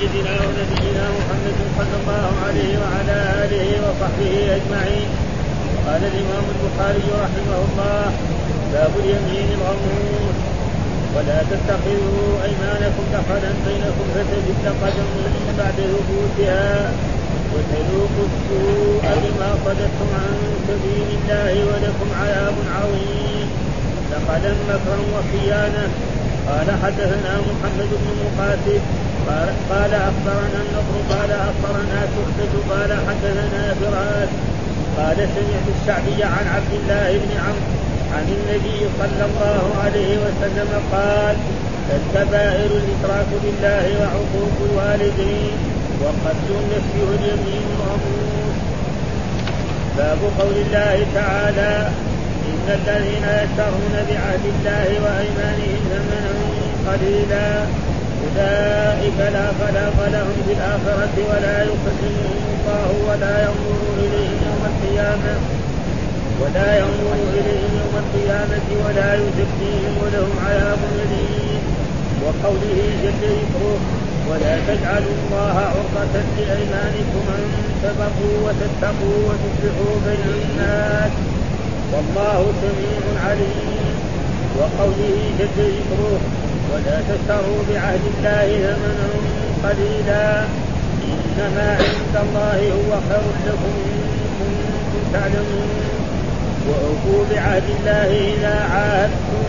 سيدنا ونبينا محمد صلى الله عليه وعلى آله وصحبه أجمعين. قال الإمام البخاري رحمه الله باب اليمين الغموس. ولا تتخذوا أيمانكم دخلا بينكم فتزل قدم بعد ثبوتها وتذوقوا السوء بما صددتم عن سبيل الله ولكم عذاب عظيم. دخلا مكرا وخيانة قال حدثنا محمد بن مقاتل. قال, قال أخبرنا النضر قال أخبرنا شعبة قال حدثنا فراس. قال سمعت الشعبي عن عبد الله بن عمرو عن النبي صلى الله عليه وسلم قال الكبائر الاشراك بالله وعقوق الوالدين وقتل النفس واليمين الغموس باب قول الله تعالى إن الذين يشترون بعهد الله وأيمانهم ثمنا قليلا أولئك لا خلاق لهم في الآخرة ولا يكلمهم الله ولا ينظر إليهم يوم القيامة ولا ينظر إليهم يوم القيامة ولا يزكيهم ولهم عذاب أليم. وقوله جل ذكره ولا تجعلوا الله عرضة لأيمانكم أن تبقوا وتتقوا وتصلحوا بين الناس والله سميع عليم. وقوله جل ذكره ولا تشتروا بعهد الله ثمنا قليلا. إنما عند الله هو خير لكم إن كنتم تعلمون. وأوفوا بعهد الله إذا عاهدتم.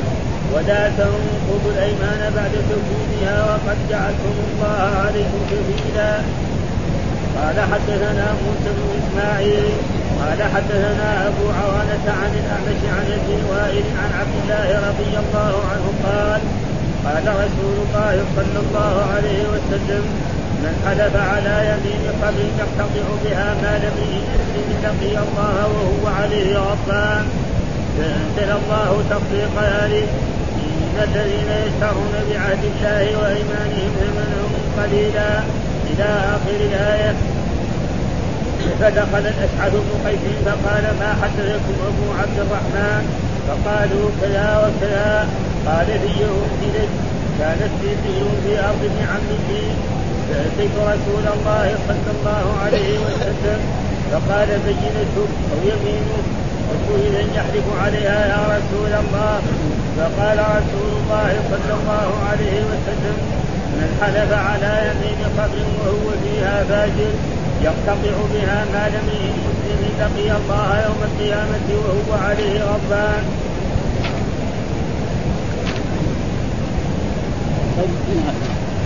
ولا تنقضوا الأيمان بعد توكيدها وقد جعلتم الله عليكم كفيلا قال حدثنا موسى بن إسماعيل قال حدثنا أبو عوانة عن الأعمش عن ابي وائل عن عبد الله رضي الله عنه قال قال رسول الله صلى الله عليه وسلم من حلف على يمين قبل يقتطع بها مال امرئ مسلم لقي الله وهو عليه غضبان. فأنزل الله تطبيق ذلك. إن الذين يشترون بعهد الله وإيمانهم ثمنا قليلا. إلى آخر الآية. فدخل الأشعث بن قيس فقال ما حدثكم أبو عبد الرحمن؟ فقالوا كذا وكذا. قال في يهود كانت في بئر في أرض ابن عمه فأتيت رسول الله صلى الله عليه وسلم. فقال بينته أو يمينه وسئل ان يحلف عليها يا رسول الله. فقال رسول الله صلى الله عليه وسلم من حلف على يمين قبر وهو فيها فاجر يقتطع بها ما لم مسلم لقي الله يوم القيامة وهو عليه غضبان.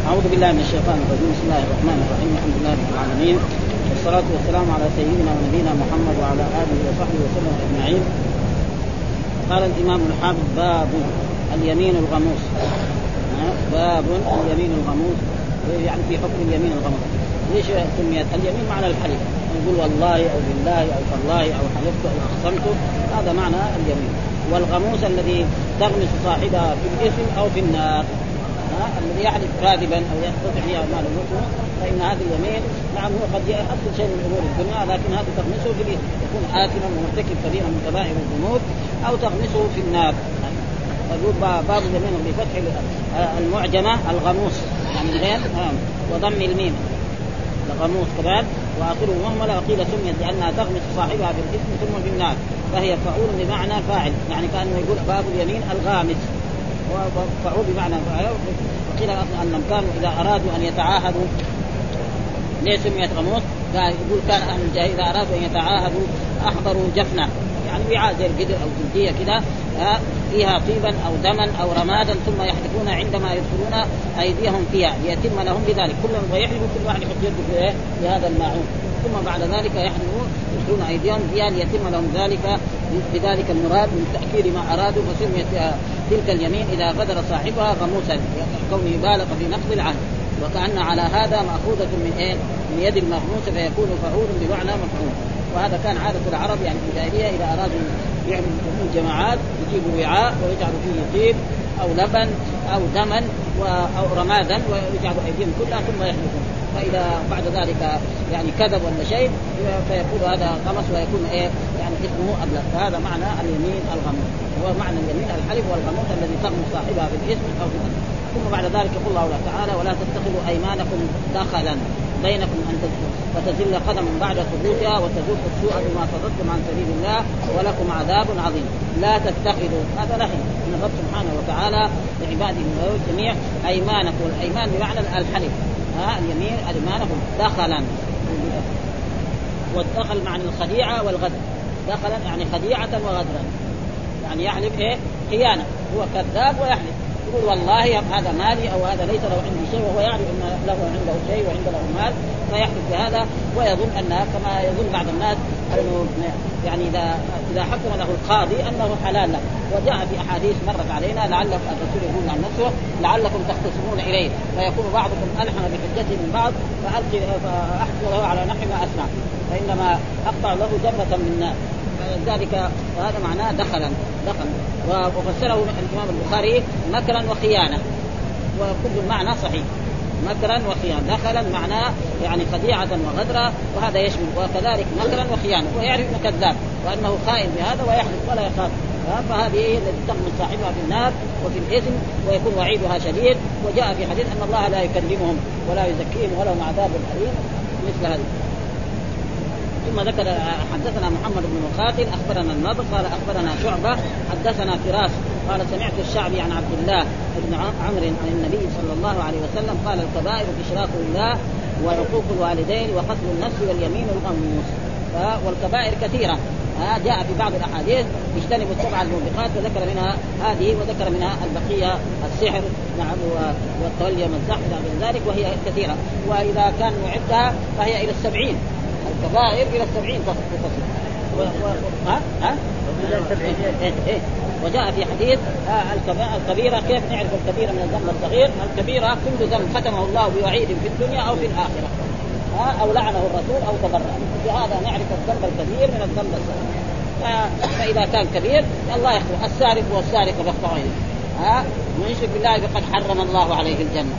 أعوذ بالله من الشيطان الرجيم. بسم الله الرحمن الرحيم. الحمد لله رب العالمين. والصلاة والسلام على سيدنا ونبينا محمد وعلى آله وصحبه وسلم أجمعين. قال الإمام الحافظ باب اليمين الغموس. باب اليمين الغموس. يعني في حكم اليمين الغموس. ليش سميت اليمين معنى الحلف؟ نقول والله أو بالله أو تالله أو حلفت أو اقسمت هذا معنى اليمين. والغموس الذي تغمس صاحبها في الإثم أو في النار. الذي يحلف كاذبا أو يستطيع فيها مال المسلم. فإن هذه اليمين نعم هو قد يحصل شيء من أمور الدنيا لكن هذا تغمسه في الإثم. يكون اثما ومرتكب كبيرا من كبائر الذنوب أو تغمسه في النار. يقول باب اليمين بفتح المعجمة الغموس. يعني غير؟ وضم الميم. الغموس كذلك واخره مهمله وقيل سميت لانها تغمس صاحبها بالاثم ثم بالنار فهي فعول بمعنى فاعل يعني كأنه يقول باب اليمين الغامس وفعول بمعنى فاعل وقيل انهم كانوا إذا أرادوا أن يتعاهدوا ليه سميت غموس؟ قال يقول كان أهل الجاهلية إذا أرادوا أن يتعاهدوا أحضروا جفنة يعني وعاء زي القدر أو جلديه كذا فيها طيبا أو دما أو رمادا ثم يحلفون عندما يدخلون أيديهم فيها ليتم لهم بذلك. كل من يحلف كل واحد يحط يده في, في هذا الماعون. ثم بعد ذلك يحلفون يدخلون أيديهم فيها ليتم لهم ذلك بذلك المراد من تأكيد ما أرادوا فسميت تلك اليمين إذا غدر صاحبها غموسا كونه بالغ في نقض العهد. وكأن على هذا مأخوذة من إيه؟ من يد المغموس فيكون فعول بمعنى مفعول. وهذا كان عادة العرب يعني في الجاهلية إذا أرادوا يعملوا جماعات يجيبوا وعاء ويجعلوا فيه طيب أو لبن أو دما أو رمادا ويجعلوا أيديهم كلها ثم يحلفون. فإذا بعد ذلك يعني كذب ولا شيء فيكون هذا قمص ويكون إيه؟ يعني اسمه أبلغ. فهذا معنى اليمين الغموس. هو معنى اليمين الحلف والغموس الذي تغمس صاحبها بالاسم أو بالاسم ثم بعد ذلك يقول الله تعالى ولا تتخذوا أيمانكم دخلا. بينكم أن فتزل قدم بعد ثبوتها وتذوق السوء بما صددتم عن سبيل الله ولكم عذاب عظيم. لا تتخذوا هذا نهي من الرب سبحانه وتعالى لعباده الجميع أيمانكم. والايمان بمعنى الحلف. ها اليمين أيمانكم. دخلا. والدخل معنى الخديعة والغدر. دخلا يعني خديعة وغدرا. يعني يحلف إيه؟ خيانة. هو كذاب ويحلف. يقول والله هذا مالي أو هذا ليس له عندي شيء وهو يعرف أن له عنده شيء وعنده له مال فيحلف بهذا ويظن انها كما يظن بعض الناس أنه يعني اذا إذا حكم له القاضي أنه حلال له. وجاء في أحاديث مرت علينا لعله الرسول يقول عن نفسه لعلكم تختصمون إليه. فيكون بعضكم الحن بحجته من بعض فالقي فاحكم له على نحو ما أسمع. فإنما أقطع له جره من ذلك هذا معناه دخلا. دخل وفسره الإمام البخاري مكرا وخيانه وكل المعنى صحيح. مكرا وخيانه دخلا معناه يعني خديعة وغدرا وهذا يشمل. وكذلك مكرا وخيانه ويعرف أنه كذاب وأنه خائن بهذا ويحلف ولا يخاف. فهذه هي التي تغمس صاحبها في النار وفي الاثم ويكون وعيدها شديد. وجاء في حديث أن الله لا يكلمهم ولا يزكيهم ولهم عذاب أليم. مثل هذا ثم ذكر حدثنا محمد بن مقاتل أخبرنا النضر قال أخبرنا شعبة حدثنا فراس قال سمعت الشعبي عن عبد الله بن عمرو عن النبي صلى الله عليه وسلم قال الكبائر اشراك بالله وعقوق الوالدين وقتل النفس واليمين الغموس والكبائر كثيرة. جاء في بعض الأحاديث اجتنبوا السبع الموبقات وذكر منها هذه وذكر منها البقية السحر نعم والتولي والمزح إلى ذلك وهي كثيرة. وإذا كان معدها فهي إلى السبعين. الكبائر إلى السبعين تصل و... و... ها؟ ها؟ إيه إيه. وجاء في حديث آه الكبيرة كيف نعرف الكبيرة من الذنب الصغير؟ الكبيرة كل ذنب ختمه الله بوعيد في الدنيا أو في الآخرة. ها؟ أو لعنه الرسول أو تبرأ. بهذا نعرف الذنب الكبير من الذنب الصغير. فإذا كان كبير الله يخلق. السارق والسارق يقطع ها؟ من يشرك بالله فقد حرم الله عليه الجنة.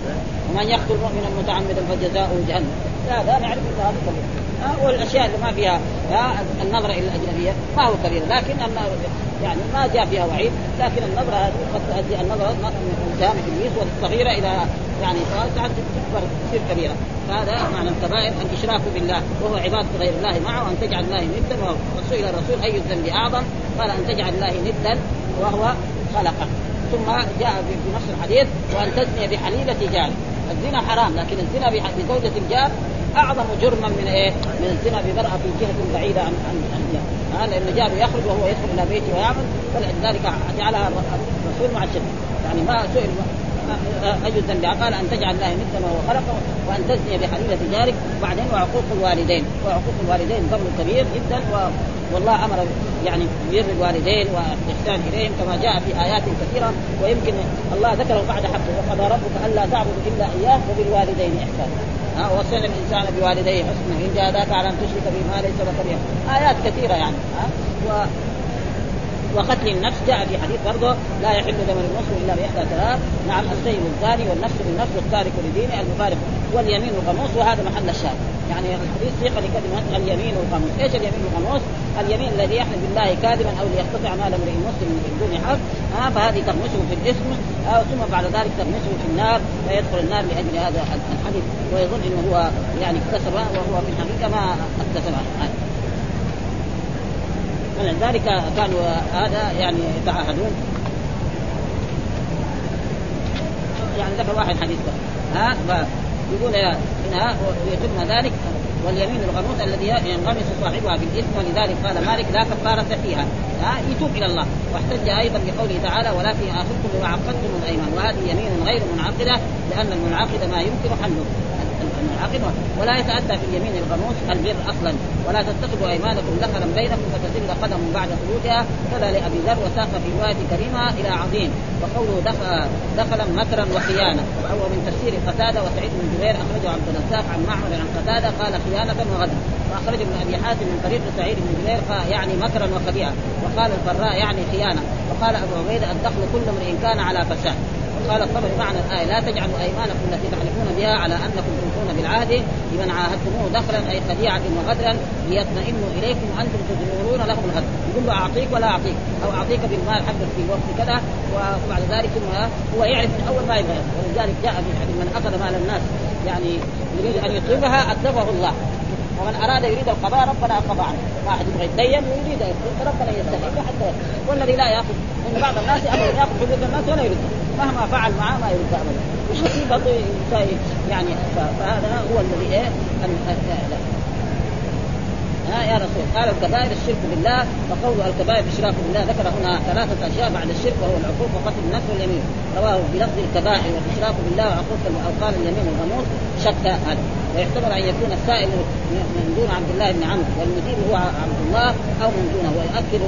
ومن يقتل مؤمنا متعمدا فجزاؤه جهنم. هذا نعرف هذا كبير والأشياء اللي ما فيها النظرة إلى الأجنبية ما هو كبير لكن يعني ما جاء فيها وعيد لكن النظرة هذه قد تؤدي النظرة من اتهام ابليس والصغيرة إلى يعني تكبر تصير كبيرة. فهذا معنى الكبائر الإشراك بالله وهو عبادة غير الله معه وان تجعل الله ندا وسئل الرسول أي الذنب أعظم قال أن تجعل الله ندا وهو خلقك. ثم جاء في نفس الحديث وأن تزني بحليلة جار. الزنا حرام لكن الزنا بزوجة الجار أعظم جرما من إيه؟ من الزنا بمرأة في جهة بعيدة عن عن عن لأن جار يخرج وهو يدخل إلى بيته ويعمل فلذلك جعلها الرسول مع الشرك يعني ما سئل اي الذنب. قال أن تجعل الله ندا وهو خلقه وأن تزني بحليلة جارك بعدين وعقوق الوالدين. وعقوق الوالدين ذنب كبير جدا و... والله أمر يعني بر الوالدين والاحسان إليهم كما جاء في آيات كثيرة. ويمكن الله ذكره بعد حقه. وقضى ربك ألا تعبدوا إلا إياه وبالوالدين إحسانا. ها وصل الإنسان بوالديه حسنا. إن جاهداك على أن تشرك بما ليس لك به آيات كثيرة يعني ها وقتل النفس. جاء في حديث برضه لا يحل دم المسلم إلا بإحدى ثلاث نعم السيد الزاني والنفس بالنفس والتارك لدينه المفارق واليمين الغموس وهذا محل الشاهد. يعني الحديث سيق لكلمه اليمين الغموس، إيش اليمين الغموس؟ اليمين الذي يحلف بالله كاذبا أو ليقتطع مال امرئ مسلم دون حق. آه فهذه تغمسه في الاسم آه ثم بعد ذلك تغمسه في النار فيدخل النار لأجل هذا الحديث ويظن إنه هو يعني اكتسب وهو في الحقيقة ما اكتسب ولذلك كانوا هذا يعني يتعاهدون يعني ذكر واحد حديث ها؟ يقول انها ويتم ذلك واليمين الغموس الذي ينغمس صاحبها بالاثم ولذلك قال مالك لا كفارة فيها. ها؟ يتوب إلى الله. واحتج أيضا بقوله تعالى ولكن ياخذكم بما عقدتم الأيمان. وهذه يمين غير منعقدة لأن المنعقد ما يمكن حله. المنعقد ولا يتاتى في اليمين الغموس البر أصلا. ولا تتخذوا أيمانكم دخلا بينكم فتزل قدم بعد ثبوتها كذا لأبي ذر وساق في رواية كريمة إلى عظيم. وقوله دخل دخلا مكرا وخيانة. وهو من تفسير قتادة وسعيد بن جبير أخرجه عبد الرزاق عن معمر عن قتادة قال خيانة وغدر. وأخرج ابن أبي حاتم من طريق سعيد بن جبير يعني مكرا وخديعة. وقال الفراء يعني خيانة. وقال أبو عبيدة الدخل كل امرئ كان على فساد قال الطبري معنى الآية لا تجعلوا أيمانكم التي تحلفون بها على أنكم توفون بالعهد لمن عاهدتموه دخلا أي خديعة وغدرا ليطمئنوا إليكم وأنتم تدبرون لهم الغدر يقول له أعطيك ولا أعطيك أو أعطيك بالمال حقك في وقت كذا وبعد ذلك هو يعرف من أول ما يبغى. ولذلك جاء في الحديث من أخذ مال الناس يعني يريد أن يطلبها اتلفه الله. ومن أراد يريد القضاء ربنا قضى عنه. واحد يبغى يتدين ويريد ربنا يستحق حتى والذي لا يأخذ. ان بعض الناس ابدا يأخذ حقوق الناس ولا يرد مهما فعل معه ما يرد ابدا برضه يعني فهذا هو الذي إيه؟ ها يا رسول قال الكبائر الشرك بالله وقول الكبائر الاشراك بالله. ذكر هنا ثلاثة أشياء بعد الشرك وهو العقوق وقتل النفس واليمين. رواه بلفظ الكبائر والإشراك بالله وعقوق أو قال اليمين والغموس شك هذا. ويحتمل أن يكون السائل من دون عبد الله بن عمرو والمجيب هو عبد الله أو من دونه. ويؤكد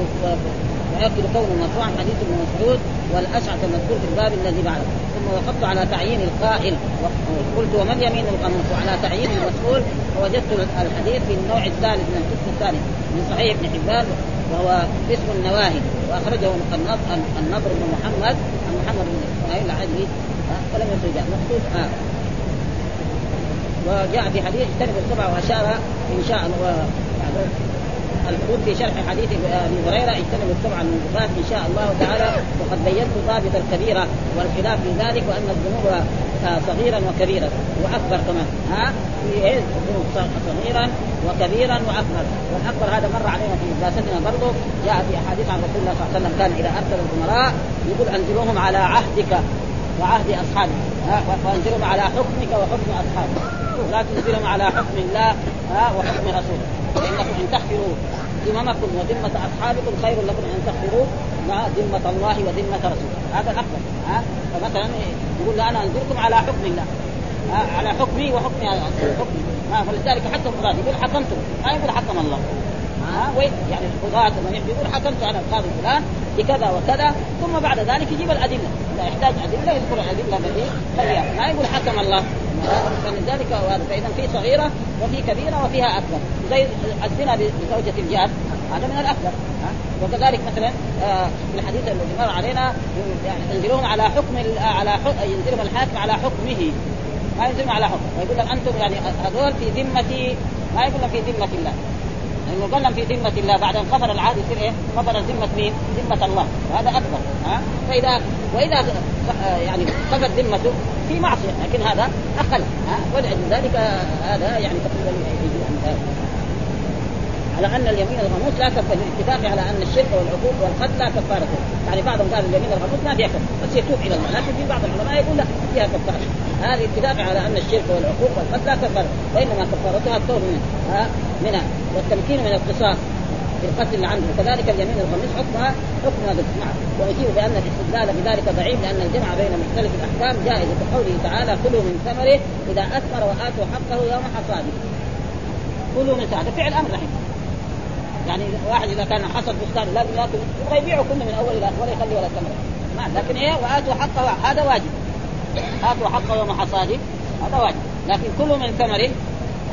ويؤكد كونه مرفوعا حديث ابن مسعود والأشعث المذكور في الباب الذي بعده. ثم وقفت على تعيين القائل. قلت ومن يمين القانون وعلى تعيين المسؤول. فوجدت الحديث في النوع الثالث من القسم الثالث من صحيح ابن حبان وهو اسم النواهي. وأخرجه النضر بن محمد عن محمد بن إسماعيل العدلي فلم يخرجه مخطوط آه. وجاء في حديث اجتنبوا السبع واشار إن شاء الله. الحدود في شرح حديث ابي هريرة اجتنبوا السبع الموبقات إن شاء الله تعالى وقد بينت ضابط الكبيره والخلاف في ذلك وأن الذنوب صغيرا وكبيرا وأكبر كمان. ها؟ في الذنوب صغيرا وكبيرا وأكبر. والاكبر هذا مر علينا في دراستنا برضه جاء في أحاديث عن رسول الله صلى الله عليه وسلم كان إذا أرسل الأمراء يقول أنزلوهم على عهدك وعهد أصحابك. وأنزلهم على حكمك وحكم أصحابك. لا تنزلهم على حكم الله وحكم رسوله فانكم أن تغفروا ذممكم وذمة أصحابكم خير لكم أن تغفروا ذمة الله وذمة رسوله. هذا الأفضل ها؟ فمثلا يقول لا أنا أنزلكم على حكم الله. على حكمي وحكم حكمي. فلذلك حتى القضاة يقول حكمتم. ما يقول حكم الله. ها؟ يعني القضاة من يقول حكمت على القاضي فلان بكذا وكذا ثم بعد ذلك يجيب الأدلة. إذا يحتاج أدلة يذكر الأدلة التي ما يقول حكم الله؟ فلذلك فإذا في صغيرة وفي كبيرة وفيها أكبر. زي الزنا بزوجة الجار هذا من الأكبر. وكذلك مثلا آه، في الحديث الذي مر علينا يعني ينزلون على حكم على ينزلهم الحاكم على حكمه. ما ينزلهم على حكم. ويقول لك أنتم يعني هذول في ذمه ما يقول في ذمة الله. لأنه قال في ذمة الله. بعد أن كفر العهد يصير إيه؟ كفر ذمة مين؟ ذمة الله. وهذا أكبر. ها؟ فإذا وإذا يعني كفر ذمته في معصية لكن هذا أقل ولأجل ذلك هذا يعني تقريبا على أن اليمين الغموس لا كفاره الاتفاق على أن الشرك والعقوق والقتل لا كفارة يعني بعضهم قال اليمين الغموس ما فيها كفارة بس يتوب إلى الله لكن في بعض العلماء يقول لا فيها كفارة. هذه اتفاق على أن الشرك والعقوق والقتل لا كفارة وإنما كفارتها التوبه منها منها والتمكين من القصاص. في القتل عنده وكذلك اليمين الخميس حكمها حكم هذا نعم. ونجيب بأن الاستدلال بذلك ضعيف لأن الجمع بين مختلف الأحكام جائز. كقوله تعالى كلوا من ثمره إذا أثمر وآتوا حقه يوم حصاده. كلوا من ثمره. فعل أمر رحيم. يعني واحد إذا كان حصد بستان لازم يأكل. يبغى يبيعه كله من أول إلى آخر ولا يخلي ولا ثمرة. ما لكن إيه؟ وآتوا حقه. هذا واجب. آتوا حقه يوم حصاده. هذا واجب. لكن كلوا من ثمره.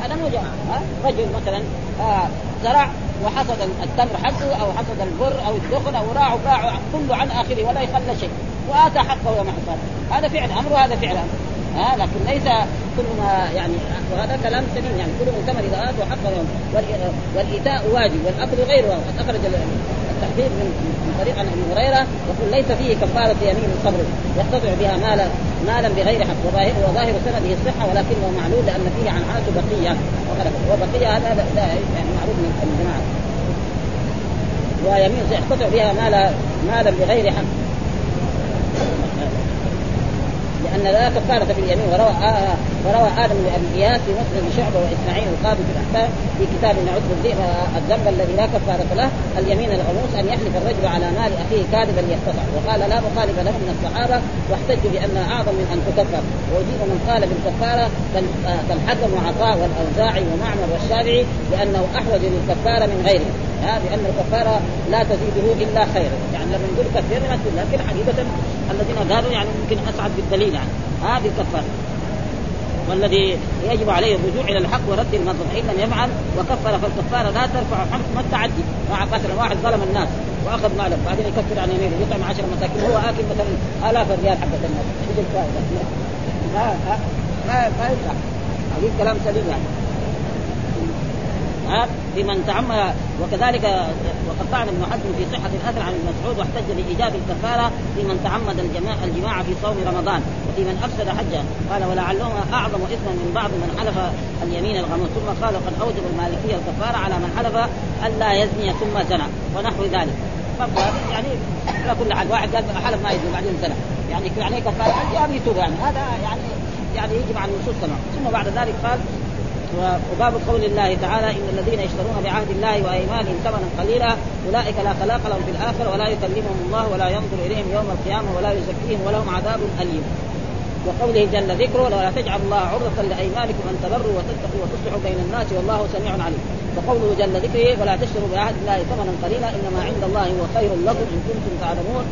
هذا مو جمع رجل مثلا آه زرع وحصد التمر حقه أو حصد البر أو الدخن أو راع باع كله عن آخره ولا يخلى شيء. وآتى حقه يوم حصاد هذا فعل أمر وهذا فعل أمر. آه لكن ليس كل ما يعني وهذا كلام سليم يعني كل من ثمر إذا آتوا حقه يوم. والإيتاء واجب والأكل غير واجب. أخرج التحديد من طريق عن أبي هريرة يقول ليس فيه كفارة يمين الصبر يقتطع بها مالا مالا بغير حق وظاهر وظاهر سنده الصحه ولكنه معلول لأن فيه عن عاش بقيه وبقية هذا يعني معروف من الجماعة. ويمين يقتطع بها مالا مالا بغير حق. لأن لا كفاره في اليمين. وروى آه وروى آدم بن ابي في مسلم شعبه وإسماعيل القاضي في الاحكام في كتاب نعد الذئب الذنب الذي لا كفارة له. اليمين الغموس أن يحلف الرجل على مال أخيه كاذبا يقتطع وقال لا مخالف له من الصحابة. واحتجوا بانها أعظم من أن تكفر. ويجيب من قال بالكفارة كالحكم وعطاء والأوزاعي ومعمر والشافعي لأنه أحوج للكفارة من غيره. ها بان الكفارة لا تزيده إلا خيرا يعني لما نقول كفر لكن حقيقة الذين قالوا يعني يمكن أسعد بالدليل يعني. هذه الكفارة. والذي يجب عليه الرجوع إلى الحق ورد المظلم. فان لم يفعل وكفر فالكفارة لا ترفع حكم التعدي. مع مثلا واحد ظلم الناس وأخذ ماله بعدين يكفر عن يمينه يطعم 10 مساكين. هو آكل مثلا آلاف الريال حقت الناس. إيش الفائدة؟ ما ما ما ينفع هذه كلام سليم يعني. ها؟ بمن تعمد وكذلك وقد طعن ابن حزم في صحة الاثر عن ابن مسعود واحتج بإيجاب الكفارة لمن تعمد الجماع الجماع في صوم رمضان وفي من أفسد حجه. قال ولعلهما أعظم إثما من بعض من حلف اليمين الغموس. ثم قال قد أوجب المالكية الكفارة على من حلف الا يزني ثم زنى. ونحو ذلك. يعني على كل حال واحد قال حلف ما يزني بعدين زنى. يعني يعني كفارة يعني يتوب يعني هذا يعني يعني يجب النصوص ثم بعد ذلك قال وباب قول الله تعالى إن الذين يشترون بعهد الله وأيمانهم ثمنا قليلا أولئك لا خلاق لهم في الآخرة ولا يكلمهم الله ولا ينظر إليهم يوم القيامة ولا يزكيهم ولهم عذاب أليم. وقوله جل ذكره ولا تجعل الله عرضة لأيمانكم أن تبروا وتتقوا وتصلحوا بين الناس والله سميع عليم. وقوله جل ذكره ولا تشتروا بعهد الله ثمنا قليلا إنما عند الله هو خير لكم إن كنتم تعلمون.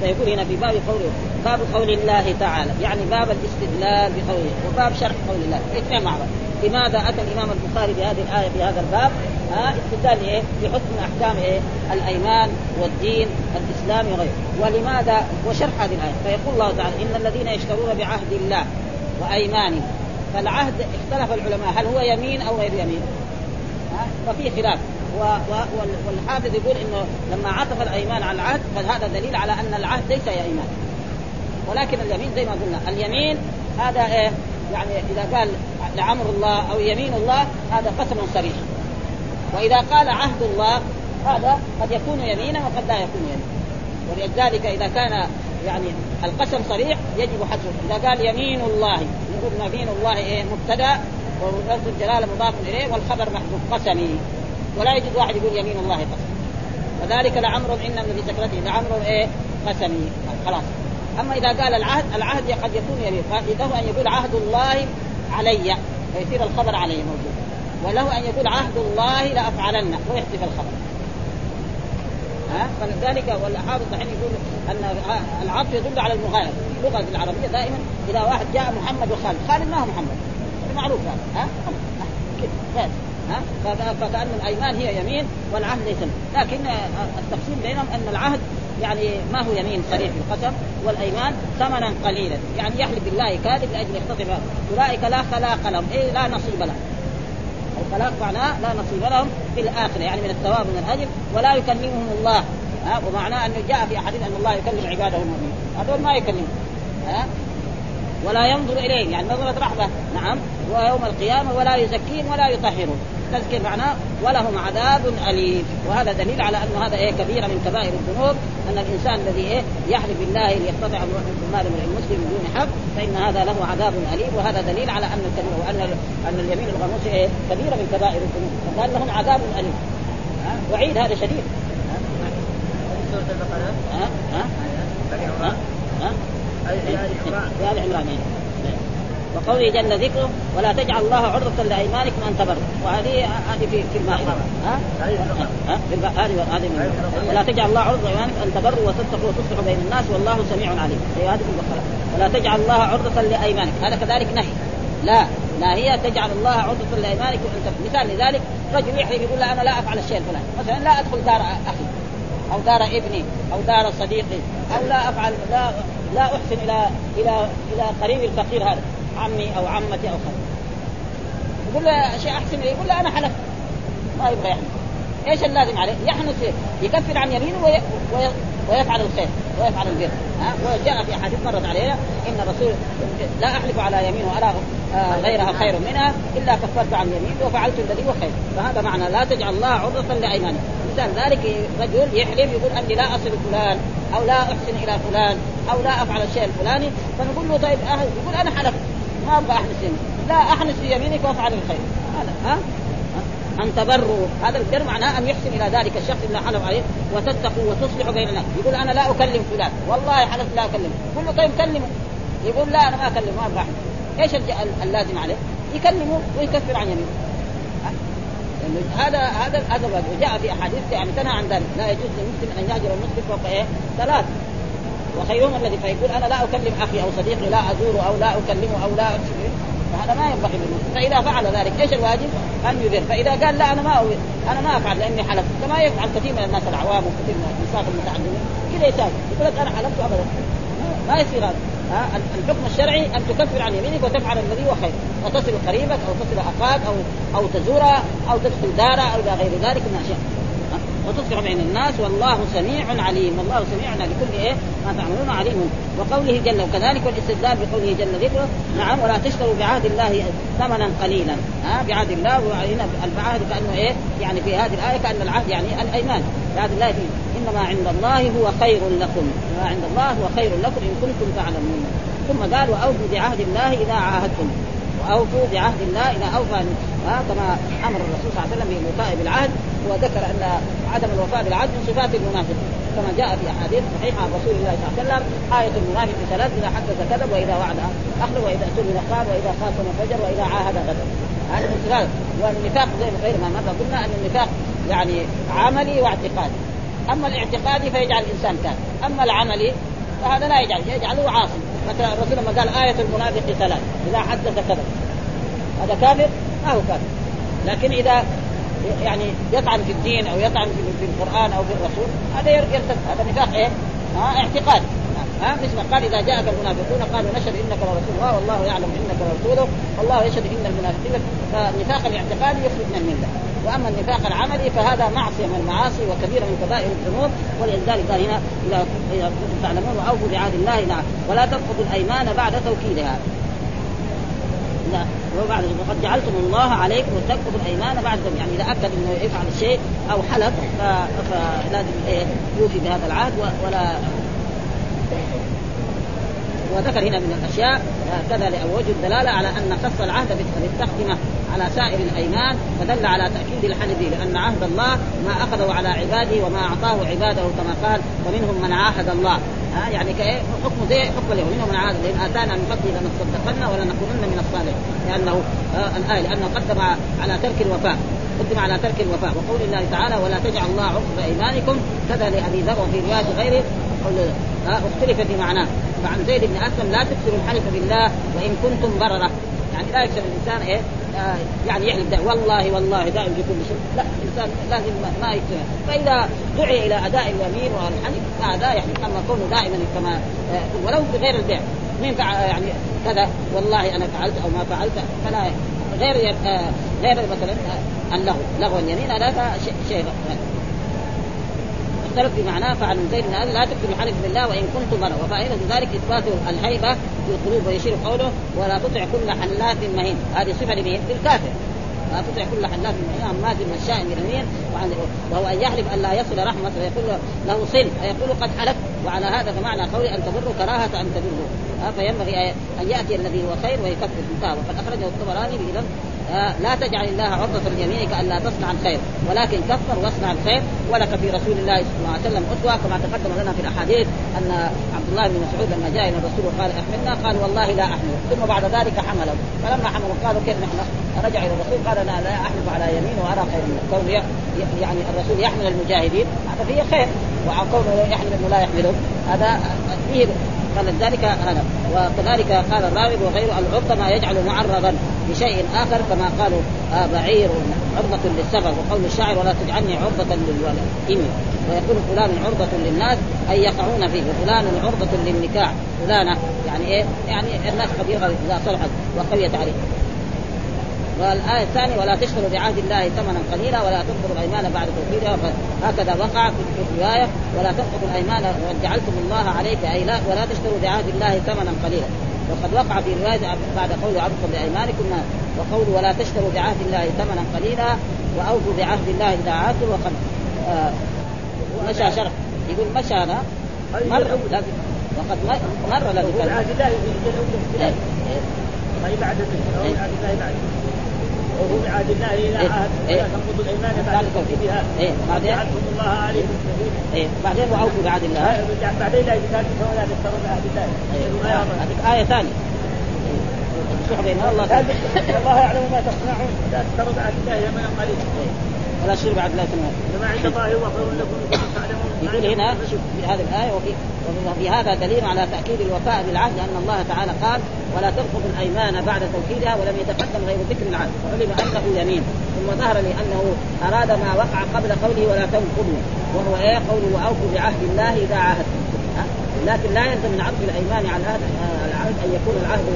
فيقول هنا في باب قوله باب قول الله تعالى يعني باب الاستدلال بقوله وباب شرح قول الله اثنين مع بعض لماذا أتى الإمام البخاري بهذه الآية في هذا الباب؟ ها استدلال إيه؟ بحكم أحكام إيه؟ الأيمان والدين الاسلامي وغيره، ولماذا؟ وشرح هذه الآية، فيقول الله تعالى إن الذين يشترون بعهد الله وايمانهم فالعهد اختلف العلماء هل هو يمين أو غير يمين؟ ها؟ ففي خلاف. والحافظ يقول إنه لما عطف الأيمان على العهد فهذا دليل على أن العهد ليس ايمان ولكن اليمين زي ما قلنا اليمين هذا إيه؟ يعني إذا قال لعمر الله أو يمين الله هذا قسم صريح. وإذا قال عهد الله هذا قد يكون يمينا وقد لا يكون يمينا. ولذلك إذا كان يعني القسم صريح يجب حذفه. إذا قال يمين الله يقول يمين الله إيه؟ مبتدأ ولفظ الجلاله مضاف إليه والخبر محذوف. قسمي. ولا يجوز واحد يقول يمين الله قسم وذلك لعمر إن من سكرته. لعمر إيه؟ قسمي. خلاص. أما إذا قال العهد العهد قد يكون يمين. فله أن يقول عهد الله علي. فيصير الخبر علي موجود. وله أن يقول عهد الله لأفعلن. ويحذف الخبر. ها؟ فلذلك والحافظ الحين يقول أن العطف يدل على المغايرة. في اللغة العربية دائما إذا واحد جاء محمد وخالد خالد ما هو محمد. معروف هذا. ها؟ كده. ها؟ فكأن الأيمان هي يمين والعهد ليس لكن التقسيم بينهم أن العهد يعني ما هو يمين صريح القسم والأيمان ثمنا قليلا. يعني يحلف بالله كاذب لأجل يختصر أولئك لا خلاق لهم. اي لا نصيب لهم. الخلاق معناه لا نصيب لهم في الآخرة يعني من الثواب من الأجر ولا يكلمهم الله. ها؟ ومعناه أنه جاء في أحاديث أن الله يكلم عباده المؤمنين. هذول ما يكلمهم. ها؟ ولا ينظر اليهم يعني نظرة رحمة نعم ويوم القيامة ولا يزكيهم ولا يطهرهم. تذكر معناه ولهم عذاب أليم. وهذا دليل على أن هذا إيه كبيرة من كبائر الذنوب أن الإنسان الذي إيه يحلف بالله ليقتطع مال المسلم بدون حق فإن هذا له عذاب أليم. وهذا دليل على الكبير وأن أن اليمين الغموس إيه كبيرة من كبائر الذنوب. فقال لهم عذاب أليم. ها؟ وعيد هذا شديد. البقرة ها؟ ها؟ ها؟ ها في آل عمران إيه. وقوله جل ذكره ولا تجعل الله عرضة لأيمانكم أن تبروا وهذه هذه في في المائدة ها؟ ها؟ هذه هذه من ولا تجعل الله عرضة لأيمانكم أن تبروا وتتقوا وتصلحوا بين الناس والله سميع عليم. هي هذه في البقرة. ولا تجعل الله عرضة لأيمانكم هذا كذلك نهي. لا. لا هي تجعل الله عرضة لأيمانكم أن تبروا مثال لذلك رجل يحلف يقول لا أنا لا أفعل الشيء الفلاني. مثلا لا أدخل دار أخي أو دار ابني أو دار صديقي أو لا أفعل لا لا أحسن إلى إلى إلى قريبي الفقير هذا عمي أو عمتي أو خالتي يقول له شيء أحسن إليه. يقول له أنا حلفت ما يبغى يحلف إيش اللازم عليه؟ يحنث يكفر عن يمينه وي... وي... ويفعل الخير ويفعل البر ها وجاء في أحاديث مرت علينا إن الرسول لا أحلف على يمين ولا غيرها خير منها إلا كفرت عن يمين وفعلت الذي هو خير فهذا معنى لا تجعل الله عرضة لأيمانك. مثال ذلك رجل يحلف يقول أني لا أصل فلان أو لا أحسن إلى فلان أو لا أفعل الشيء الفلاني فنقول له طيب أهل يقول أنا حلفت. ما أبغى احنس لا احنس في يمينك وأفعل الخير. هذا ها؟ أن تبروا. هذا البر معناه أن يحسن إلى ذلك الشخص اللي حلف عليه وتتقوا وتصلحوا بين الناس يقول أنا لا أكلم فلان. والله حلفت لا اكلمه يقول له طيب كلمه. يقول لا أنا ما اكلمه ما أبغى. إيش اللازم عليه؟ يكلمه ويكفر عن يمينه. لأنه هذا هذا هذا وجاء في أحاديث يعني تنهى عن ذلك. لا يجوز للمسلم أن يهجر المسلم فوق إيه؟ ثلاث. وخيرهم الذي فيقول أنا لا أكلم أخي أو صديقي لا أزوره أو لا أكلمه أو لا فهذا ما ينبغي للمسلم. فإذا فعل ذلك إيش الواجب؟ أن يبر فإذا قال لا أنا ما أبر. أنا ما أفعل لأني حلفت. كما يفعل كثير من الناس العوام وكثير من النساء المتعلمين. كذا يساوي يقول لك أنا حلفت ابدا. ما يصير هذا. الحكم الشرعي أن تكفر عن يمينك وتفعل الذي هو خير وتصل قريبك أو تصل اخاك أو أو تزوره أو تدخل داره أو إلى غير ذلك من الأشياء. وتصلح بين الناس والله سميع عليم والله سميع لكل إيه؟ ما تعملون عليم. وقوله جل وكذلك والاستدلال بقوله جل ذكره نعم ولا تشتروا بعهد الله ثمنا قليلا. ها بعهد الله وهنا العهد كأنه إيه؟ يعني في هذه الآية كأن العهد يعني الأيمان. بعهد الله فيه. انما عند الله هو خير لكم. ما عند الله هو خير لكم إن كنتم تعلمون. ثم قال وأوفوا بعهد الله إذا عاهدتم. وأوفوا بعهد الله إذا أوفى. كما أمر الرسول صلى الله عليه وسلم بالوفاء بالعهد وذكر أن عدم الوفاء بالعهد من صفات المنافق. كما جاء في أحاديث صحيحة عن رسول الله صلى الله عليه وسلم آية المنافق ثلاث إذا حدث كذب وإذا وعد أخلف وإذا اؤتمن قال وإذا خاصم فجر وإذا عاهد غدر هذا من والنفاق زي غير ما مر قلنا أن النفاق يعني عملي واعتقادي. أما الاعتقادي فيجعل الإنسان كافر أما العملي فهذا لا يجعل يجعله عاصم مثلا الرسول لما قال آية المنافق ثلاث إذا حدث كذب. هذا كافر؟ ما هو كافر. لكن إذا يعني يطعن في الدين أو يطعن في القرآن أو في الرسول هذا يرتد. هذا نفاق إيه؟ ها اعتقاد. ها مثل قال إذا جاءك المنافقون قالوا نشهد إنك لرسول الله والله يعلم إنك لرسوله والله يشهد إن المنافقين فالنفاق الاعتقادي يخرج من الملة. وأما النفاق العملي فهذا معصية من المعاصي وكبيرة من كبائر الذنوب ولذلك قال هنا إذا كنتم تعلمون وأوفوا بعهد الله نعم ولا تنقضوا الأيمان بعد توكيدها. لا وبعد وقد جعلتم الله عليكم وتنقضوا الأيمان بعد يعني إذا أكد إنه يفعل الشيء أو حلف فلازم إيه يوفي بهذا العهد ولا وذكر هنا من الأشياء كذا لوجه الدلالة على أن خص العهد بالتقدمه على سائر الأيمان فدل على تأكيد الحلف لأن عهد الله ما أخذه على عباده وما أعطاه عباده كما قال ومنهم من عاهد الله ها يعني كإيه؟ حكم زي حكم اليوم. منهم من عاهد لأن آتانا من فضله لنصدقن ولنكونن من الصالحين. لأنه آه الآية لأنه قدم على ترك الوفاء. قدم على ترك الوفاء. وقول الله تعالى ولا تجعل الله عقب إيمانكم كذا لأبي ذر وفي رواية غيره. اختلف في معناه. فعن زيد بن أسلم لا تكثروا الحلف بالله وإن كنتم بررة. يعني لا يكسب الإنسان إيه؟ آه يعني يحلف ده والله والله دائم في كل شيء لا الإنسان لازم ما يكتب فإذا دعي إلى أداء اليمين والحلف هذا يحلف اما كونه دائما كما آه ولو بغير البيع. مين يعني كذا والله أنا فعلت أو ما فعلت فلا غير آه غير مثلا آه اللغو لغو اليمين هذا شيء اختلف بمعناه فعن زيد بن لا تكتب الحلف بالله وإن كنت مرة. وفائدة ذلك إثبات الهيبة في القلوب ويشير قوله ولا تطع كل حلاف مهين. هذه صفة لمين؟ للكافر لا تطع كل حلاف مهين هماز مشاء بنميم وهو أن يحلف أن لا يصل رحمة فيقول له صل فيقول قد حلفت. وعلى هذا فمعنى قولي أن تبر كراهة ان تبره فينبغي أن يأتي الذي هو خير ويكفر. انتهى وقد أخرجه الطبراني بإذن لا تجعل الله عرضة ليمينك ألا تصنع الخير ولكن كفر واصنع الخير. ولك في رسول الله صلى الله عليه وسلم أسوة كما تقدم لنا في الأحاديث أن عبد الله بن مسعود لما جاء إلى الرسول وقال أحملنا قال والله لا أحمل. ثم بعد ذلك حمله. فلما حملوا قالوا كيف نحن رجع إلى الرسول قال أنا لا أحلف على يمين وأرى خير. منه كون يعني الرسول يحمل المجاهدين هذا فيه خير. وكونه يحمل أنه لا يحمله هذا فيه فلذلك هذا وكذلك قال الراوي وغيره العرض ما يجعل معرضا بشيء آخر كما قالوا آه بعير عرضة للسفر. وقول الشاعر ولا تجعلني عرضة للولد. ويقول فلان عرضة للناس أي يقعون فيه. وفلان عرضة للنكاح. فلانة يعني إيه؟ يعني الناس قد إذا صلحت وقويت عليه. والآية الثانية ولا تشتروا بعهد الله ثمنا قليلا ولا تنقضوا الأيمان بعد توكيدها هكذا وقع في الرواية. ولا تنقضوا الأيمان وجعلتم الله عليك أي لا ولا تشتروا بعهد الله ثمنا قليلا. وقد وقع في رواية بعد قول عرضكم بأيمانكم وقول ولا تشتروا بعهد الله ثمنا قليلا وأوفوا بعهد الله إذا عاهدتم وقد آه مشى شرح. يقول مشى هذا مر لازم وقد مر الله ما بعد بعهد الله بعد. وهو بعهد الله إلى عهد ولا تنقضوا الأيمان بعد توكيدها إيه. بعدين؟ الله عليكم إيه. بعدين وأوفوا بعهد الله. بعدين لا كتاب ولا تشتروا بعهد الله. هذيك آية. ثانية. بين الله. الله يعلم ما تصنعون. لا تشتروا بعهد الله ثمنا قليلا ولا تشتروا بعهد الله ثمنا ما عند الله هو خير لكم إن كنتم تعلمون. يقول هنا في هذه الآية وفي وفي هذا دليل على تأكيد الوفاء بالعهد لأن الله تعالى قال ولا تنقضوا الأيمان بعد توكيدها ولم يتقدم غير ذكر العهد وعلم أنه يمين. ثم ظهر لي انه أراد ما وقع قبل قوله ولا تنقضوا وهو إيه قوله اوفوا بعهد الله إذا عاهدتم. لكن لا يلزم من عقد الأيمان على هذا العهد أن يكون العهد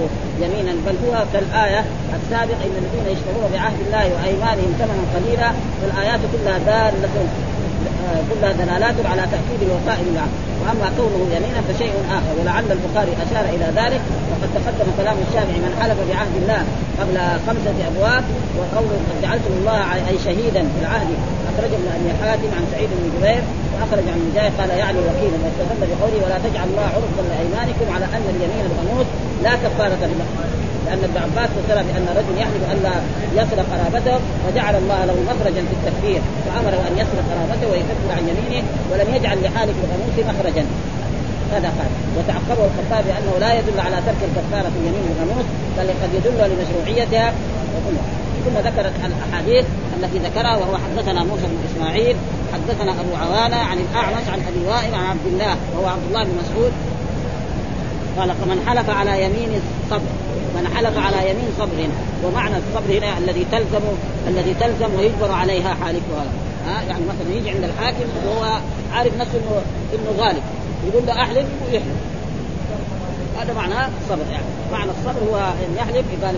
يمينا. بل هو كالايه السابق إن الذين يشترون بعهد الله وأيمانهم ثمنا قليلا فالآيات كلها دالة كلها دلالات على تأكيد الوفاء بالعهد وأما كونه يمينا فشيء آخر ولعل البخاري أشار إلى ذلك وقد تقدم كلام الشافعي من حلف بعهد الله قبل خمسة أبواب وقوله قد جعلتم الله أي شهيدا في العهد. أخرج ابن أبي حاتم عن سعيد بن جبير وأخرج عن مجاهد قال يعني وكيلا واستدل بقوله ولا تجعل الله عرضا لأيمانكم على أن اليمين الغموس لا كفارة له لأن ابن عباس فسر بأن رجل يحلف الا يصل قرابته فجعل الله له مخرجا في التكفير فأمره أن يصل قرابته ويكفر عن يمينه ولم يجعل لحالف الغموس مخرجا. هذا قال. وتعقبه الخطاب بأنه لا يدل على ترك الكفارة في يمين الغموس بل قد يدل لمشروعيتها. ثم ذكرت الأحاديث التي ذكرها وهو حدثنا موسى بن إسماعيل حدثنا أبو عوانة عن الأعمش عن أبي وائل عن عبد الله وهو عبد الله بن مسعود قال من حلف على يمين صبر من حلف على يمين صبر. ومعنى الصبر هنا الذي تلزم الذي تلزم ويجبر عليها حالفها. ها؟ يعني مثلا يجي عند الحاكم وهو عارف نفسه انه إنه غالب. يقول له أحلف ويحلف. هذا معناه الصبر يعني. معنى الصبر هو إن يحلف قال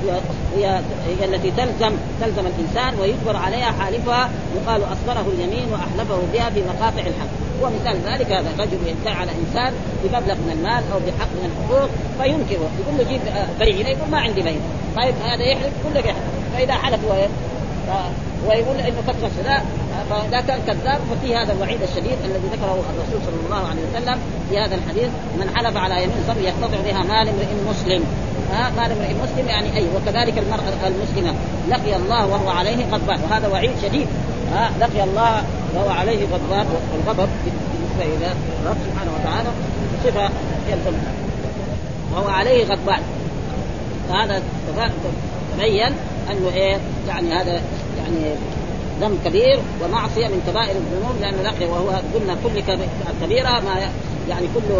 هي هي التي تلزم تلزم الإنسان ويجبر عليها حالفها. يقال أصبره اليمين وأحلفه بها في مقاطع الحق ومثال ذلك هذا رجل يدعي على إنسان بمبلغ من المال أو بحق من الحقوق فينكره يقول له جيب بينه يقول ما عندي بينه طيب هذا يحلف يقول لك يحلف. فإذا حلف هو ويقول إنه كثر لا فاذا كان كذاب ففي هذا الوعيد الشديد الذي ذكره الرسول صلى الله عليه وسلم في هذا الحديث من حلف على يمين صبر يقتطع بها مال امرئ مسلم. ها مال امرئ مسلم يعني أي وكذلك المرأة المسلمة. لقي الله وهو عليه غضبان وهذا وعيد شديد. ها لقي الله وهو عليه غضبان والغضب بالنسبة إلى الرب سبحانه وتعالى صفة يلزم وهو عليه غضبان. فهذا تبين أنه إيه يعني هذا يعني ذنب كبير ومعصية من كبائر الذنوب لأنه لقي وهو قلنا كل كبيرة ما يعني كل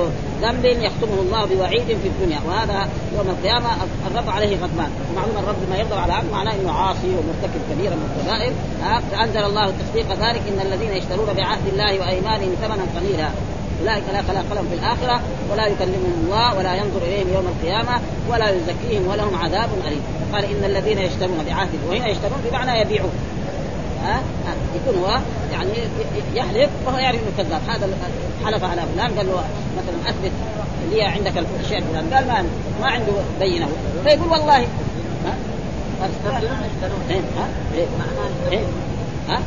ذنب يختمه الله بوعيد في الدنيا وهذا يوم القيامة الرب عليه غضبان. معلوم الرب ما يغضب على عبد معناه إنه عاصي ومرتكب كبيره من الكبائر فأنزل الله تصديق ذلك إن الذين يشترون بعهد الله وأيمانهم ثمنا قليلا. أولئك لا خلاق لهم في الآخرة ولا يكلمهم الله ولا ينظر إليهم يوم القيامة ولا يزكيهم ولهم عذاب أليم. قال إن الذين يشترون بعهد وهنا يشترون بمعنى يبيعون. ها أه؟ يكون هو يعني يحلف وهو يعرف إنه كذاب. هذا حلف على فلان قال له مثلا أثبت لي عندك الشيء فلان. قال ما ما عنده بينة. فيقول والله. ها؟ إيه؟ ها؟ إيه؟ إيه؟ ها؟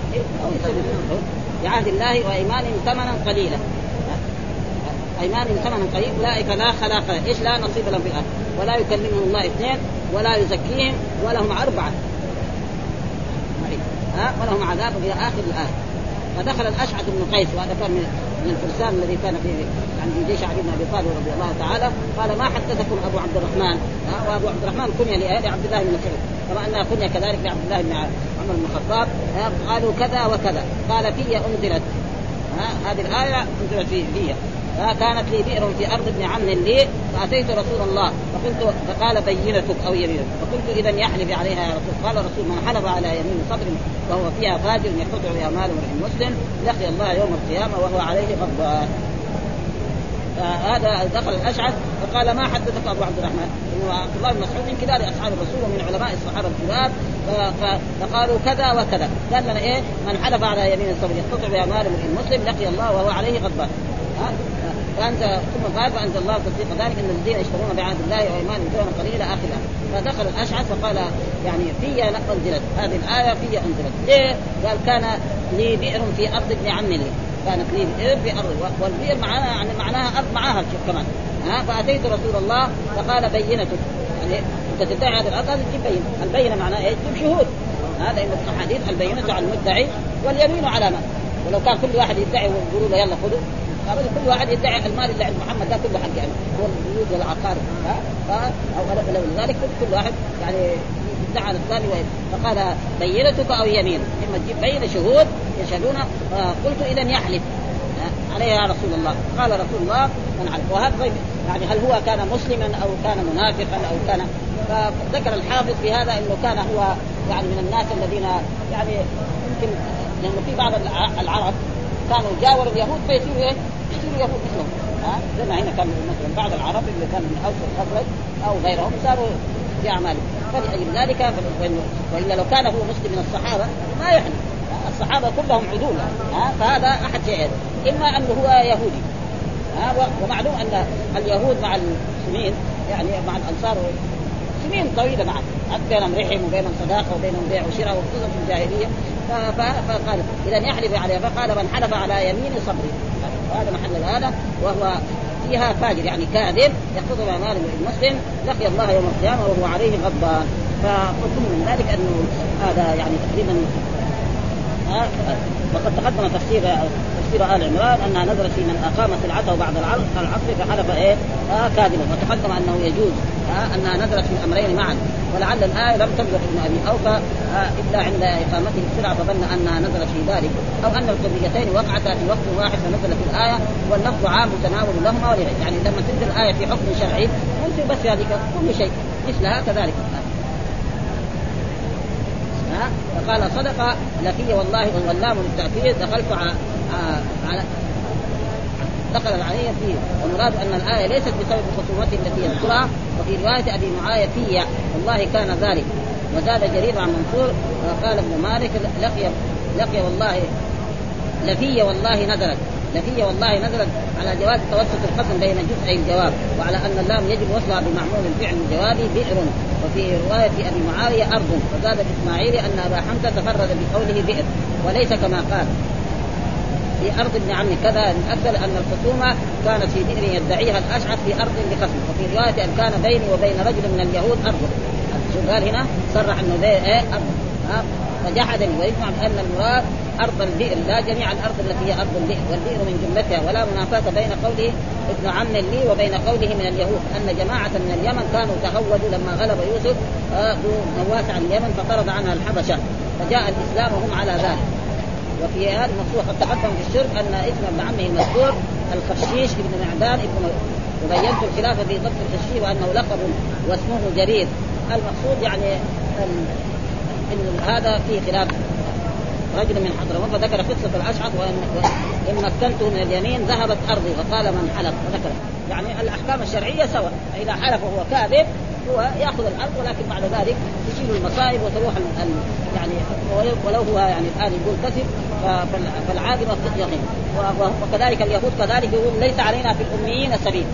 بعهد الله وأيمانهم ثمنا قليلا. أيمانهم ثمنا قليل أولئك لا خلاق إيش لا نصيب لهم في الأرض. ولا يكلمهم الله اثنين ولا يزكيهم ولهم أربعة. ها ولهم عذاب إلى آخر الآية. فدخل الأشعث بن قيس وهذا كان من الفرسان الذي كان في عند جيش علي بن أبي طالب رضي الله تعالى قال ما حدثكم أبو عبد الرحمن؟ وأبو عبد الرحمن كنيه لعبد الله بن مسعود. كما أنها كنيه كذلك لعبد الله بن عمر بن الخطاب قالوا كذا وكذا. قال في أنزلت هذه الآية انزلت في في كانت لي بئر في أرض ابن عم لي فأتيت رسول الله فقلت فقال بينتك أو يمينك. فقلت اذا يحلف عليها يا رسول قال الرسول من حلف على يمين صدر وهو فيها فاجر يقطع بها مال امرئ مسلم لقي الله يوم القيامة وهو عليه غضبان. فهذا دخل الأشعث فقال ما حدثك أبو عبد الرحمن؟ عبد الله بن مسعود من كبار أصحاب الرسول ومن علماء الصحابة الكبار. فقالوا كذا وكذا. قال لنا إيه؟ من حلف على يمين الصبر يقتطع بها مال امرئ مسلم لقي الله وهو عليه غضبان. فانزل ثم قال فأنزل الله تصديق ذلك إن الذين يشترون بعهد الله وإيمانهم ثمنا قليلا اخر فدخل الأشعث فقال يعني في أنزلت. هذه الآية في أنزلت. ليه؟ قال كان لي بئر في أرض ابن عم لي. كانت لي بئر في أرض والبئر معناها يعني معناها أرض معاها كمان. ها فأتيت رسول الله فقال بينتك. يعني أنت تدعي هذه الأرض؟ هذه تجيب بينة. البينة معناها إيش؟ تجيب شهود. هذا ان الأحاديث البينة على المدعي واليمين على من ولو كان كل واحد يدعي ويقولوا له يلا خذوا. ابدا كل واحد يدعي المال اللي عند محمد ده كله حق يعني. هو البيوت والعقار ها ها أو لذلك كل واحد يعني يدعي الثاني فقال بينتك أو يمين إما تجيب بين شهود يشهدون قلت اذا يحلف. عليها يا رسول الله. قال رسول الله من علف وهذا يعني هل هو كان مسلما أو كان منافقا أو كان فذكر الحافظ في هذا إنه كان هو يعني من الناس الذين يعني يمكن لأنه في بعض العرب كانوا جاوروا اليهود فيصيروا إيه؟ يصيروا يهود مثلهم ها زي ما هنا كان مثلا بعض العرب اللي كانوا من أوس الخزرج أو غيرهم صاروا في أعمالهم. فلأجل ذلك والا لو كان هو مسلم من الصحابة ما يحني الصحابة كلهم عدول فهذا أحد شيئين إما أنه هو يهودي ومعلوم أن اليهود مع المسلمين يعني مع الأنصار سنين طويلة معهم بينهم رحم وبينهم صداقة وبينهم بيع وشراء وخصوصا في الجاهلية. فقال إذا يحلف عليها فقال من حلف على يمين صبري. وهذا محل هذا وهو فيها فاجر يعني كاذب يقتضي مال المسلم لقي الله يوم القيامة وهو عليه غضبان. فحكم من ذلك انه هذا يعني تقريبا وقد تقدم تفسير تفسير آل عمران أنها نزلت في من اقام سلعته بعد العصر فحلف إيه؟ آه كاذبا. وتقدم أنه يجوز أنها نزلت في الأمرين معا. ولعل الآية لم تبلغ ابن أبي أوفى آه إلا عند إقامته السلعه فظن أنها نزلت في ذلك. أو أن القضيتين وقعتا في وقت واحد فنزلت الآية واللفظ عام متناول لهما ولغيره يعني لما تنزل الآية في حكم شرعي ممكن بس هذه كل شيء مثلها كذلك. فقال صدق لكي والله واللام للتأكيد دخلت على دخل العلي فيه. والمراد أن الآية ليست بسبب خصومته التي يذكرها وفي رواية أبي معاوية في والله كان ذلك. وزاد جرير عن منصور قال ابن مالك لقي لقي والله لفي والله نزلت لفي والله نزلت على جواز توسط القسم بين جزئي الجواب وعلى أن اللام يجب وصلها بمعمول الفعل الجوابي بئر. وفي رواية أبي معاوية أرض. وزاد الاسماعيلي أن أبا حمزة تفرد بقوله بئر وليس كما قال. في أرض ابن عمي كذا نؤكد أن الخصومة كانت في بئر يدعيها الأشعث في أرض لقسم وفي رواية أن كان بيني وبين رجل من اليهود أرض. شو قال هنا؟ صرح إنه بي إيه أرض. فجحدني. ويجمع بان المراد أرض البئر لا جميع الأرض التي هي أرض البئر. والبئر من جملتها. ولا منافاة بين قوله ابن عم لي وبين قوله من اليهود. أن جماعة من اليمن كانوا تهودوا لما غلب يوسف ذو نواس عن اليمن فطرد عنها الحبشة. فجاء الإسلام وهم على ذلك. وفي هذا المقصود قد تقدم في الشرك أن اسم ابن عمه المذكور الخشيش ابن معدان ابن وبينت الخلاف في ضبط الخشيش وأنه لقب واسمه جرير. المقصود يعني إن هذا في خلاف. رجل من حضرموت فذكر قصة الأشعث وان ان مكنته من اليمين ذهبت أرضي وقال من حلف وذكر يعني الأحكام الشرعية سواء. فاذا حلف وهو كاذب هو ياخذ الأرض ولكن بعد ذلك تشيل المصائب وتروح يعني ولو هو يعني الآن يقول كذب فالعاقبة يقين وكذلك اليهود كذلك يقول ليس علينا في الأميين سبيل.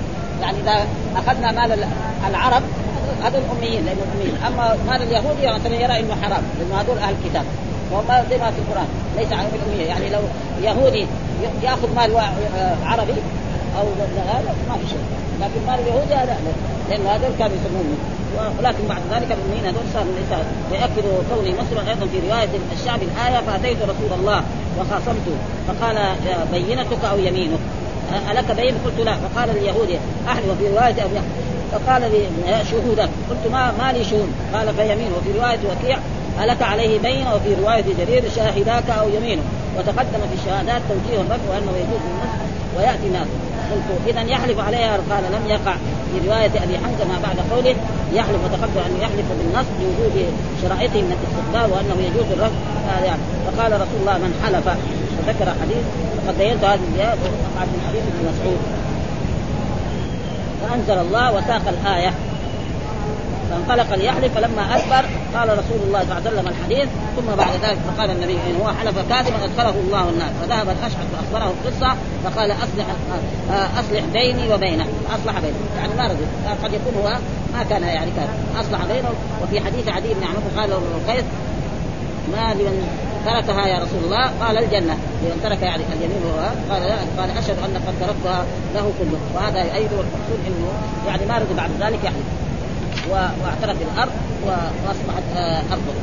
يعني إذا أخذنا مال العرب هذول الأميين لأنه اميين أما مال اليهودي مثلا يرى إنه حرام لأنه هذول أهل الكتاب وما زي ما في القرآن ليس على الاميه يعني لو يهودي يأخذ مال عربي أو هذا ما في شيء. لكن مال اليهودي هذا لأنه هذول كانوا يسمون ولكن بعد ذلك الاميين هذول صاروا ليس ويأكدوا قولي مسلم أيضا في رواية الشعب الآية فأتيت رسول الله وخاصمته. فقال بينتك أو يمينك؟ ألك بين؟ قلت لا. فقال اليهودي أحد وفي رواية أبو فقال لي شهودك قلت ما ما لي شهود. قال فيمين. وفي رواية وكيع ألك عليه بين. وفي رواية جرير شاهداك أو يمينه وتقدم في الشهادات توجيه الرب وأنه يجوز النص ويأتي ناس قلت إذا يحلف عليها قال لم يقع. في رواية أبي حمزة ما بعد قوله يحلف وتقدم أنه يحلف بالنص لوجود شرائطه من الاستقبال وأنه يجوز الرفض. يعني. فقال رسول الله من حلف. وذكر حديث وقد بينت هذه الزيادة وقعت من حديث ابن مسعود. فأنزل الله وساق الآية. فانطلق ليحلف فلما أدبر قال رسول الله صلى الله عليه وسلم الحديث ثم بعد ذلك فقال النبي إن هو حلف كاذبا أدخله الله النار. فذهب الأشعث فأخبره القصة فقال أصلح أصلح بيني وبينه أصلح بينه يعني ما رضي قد يكون هو ما كان يعني كان. أصلح بينه. وفي حديث عدي بن عمرو قال القيس ما لمن تركها يا رسول الله؟ قال الجنة. لمن ترك يعني اليمين قال لا قال أشهد أن قد تركتها له كله. وهذا أيضا المقصود أنه يعني ما رضي بعد ذلك يحلف واعترف بالأرض. وأصبحت آه، ارضه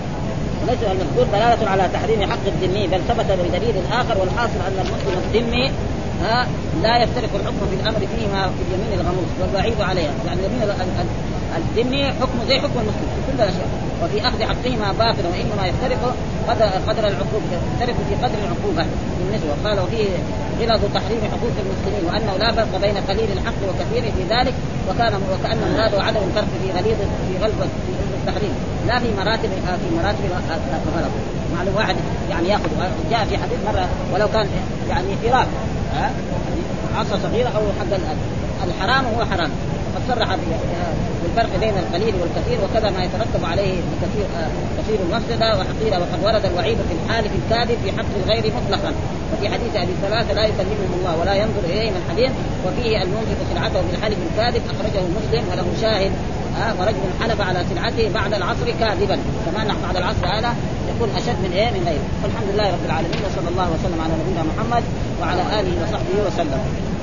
وليس المذكور دلالة على تحريم حق الذمي بل ثبت بدليل آخر والحاصل أن المسلم الذمي ها لا يفترق الحكم في الأمر فيما في اليمين الغموس والوعيد عليها. يعني اليمين الذمي حكمه زي حكم المسلم. كل الاشياء وفي أخذ حقهما باطل وإنما يفترق قدر قدر العقوبه يفترق في قدر العقوبة بالنسبة. وقال وفيه غلظ تحريم حقوق المسلمين وأنه لا فرق بين قليل الحق وكثير في ذلك وكان وكأن مراده عدم الفرق في غليظ في غلظه التحريم. لا في مراتب في مراتب الغلط معلوم واحد يعني يأخذ. جاء في حديث مرة ولو كان يعني فراق ها عصا صغيرة أو حق الحرام هو حرام. قد صرح بالفرق بين القليل والكثير وكذا ما يترتب عليه كثير كثير المفسده وحقيره وقد ورد الوعيد في الحالف الكاذب في حق الغير مطلقا. وفي حديث أبي ثلاثة لا يكلمهم الله ولا ينظر إليهم الحديث وفيه المنفق سلعته بالحلف الكاذب أخرجه مسلم وله شاهد آه ورجل حلف على سلعته بعد العصر كاذبا. كمان بعد العصر هذا يكون أشد من إيه؟ من غيره. والحمد لله رب العالمين وصلى الله وسلم على نبينا محمد وعلى آله وصحبه وسلم.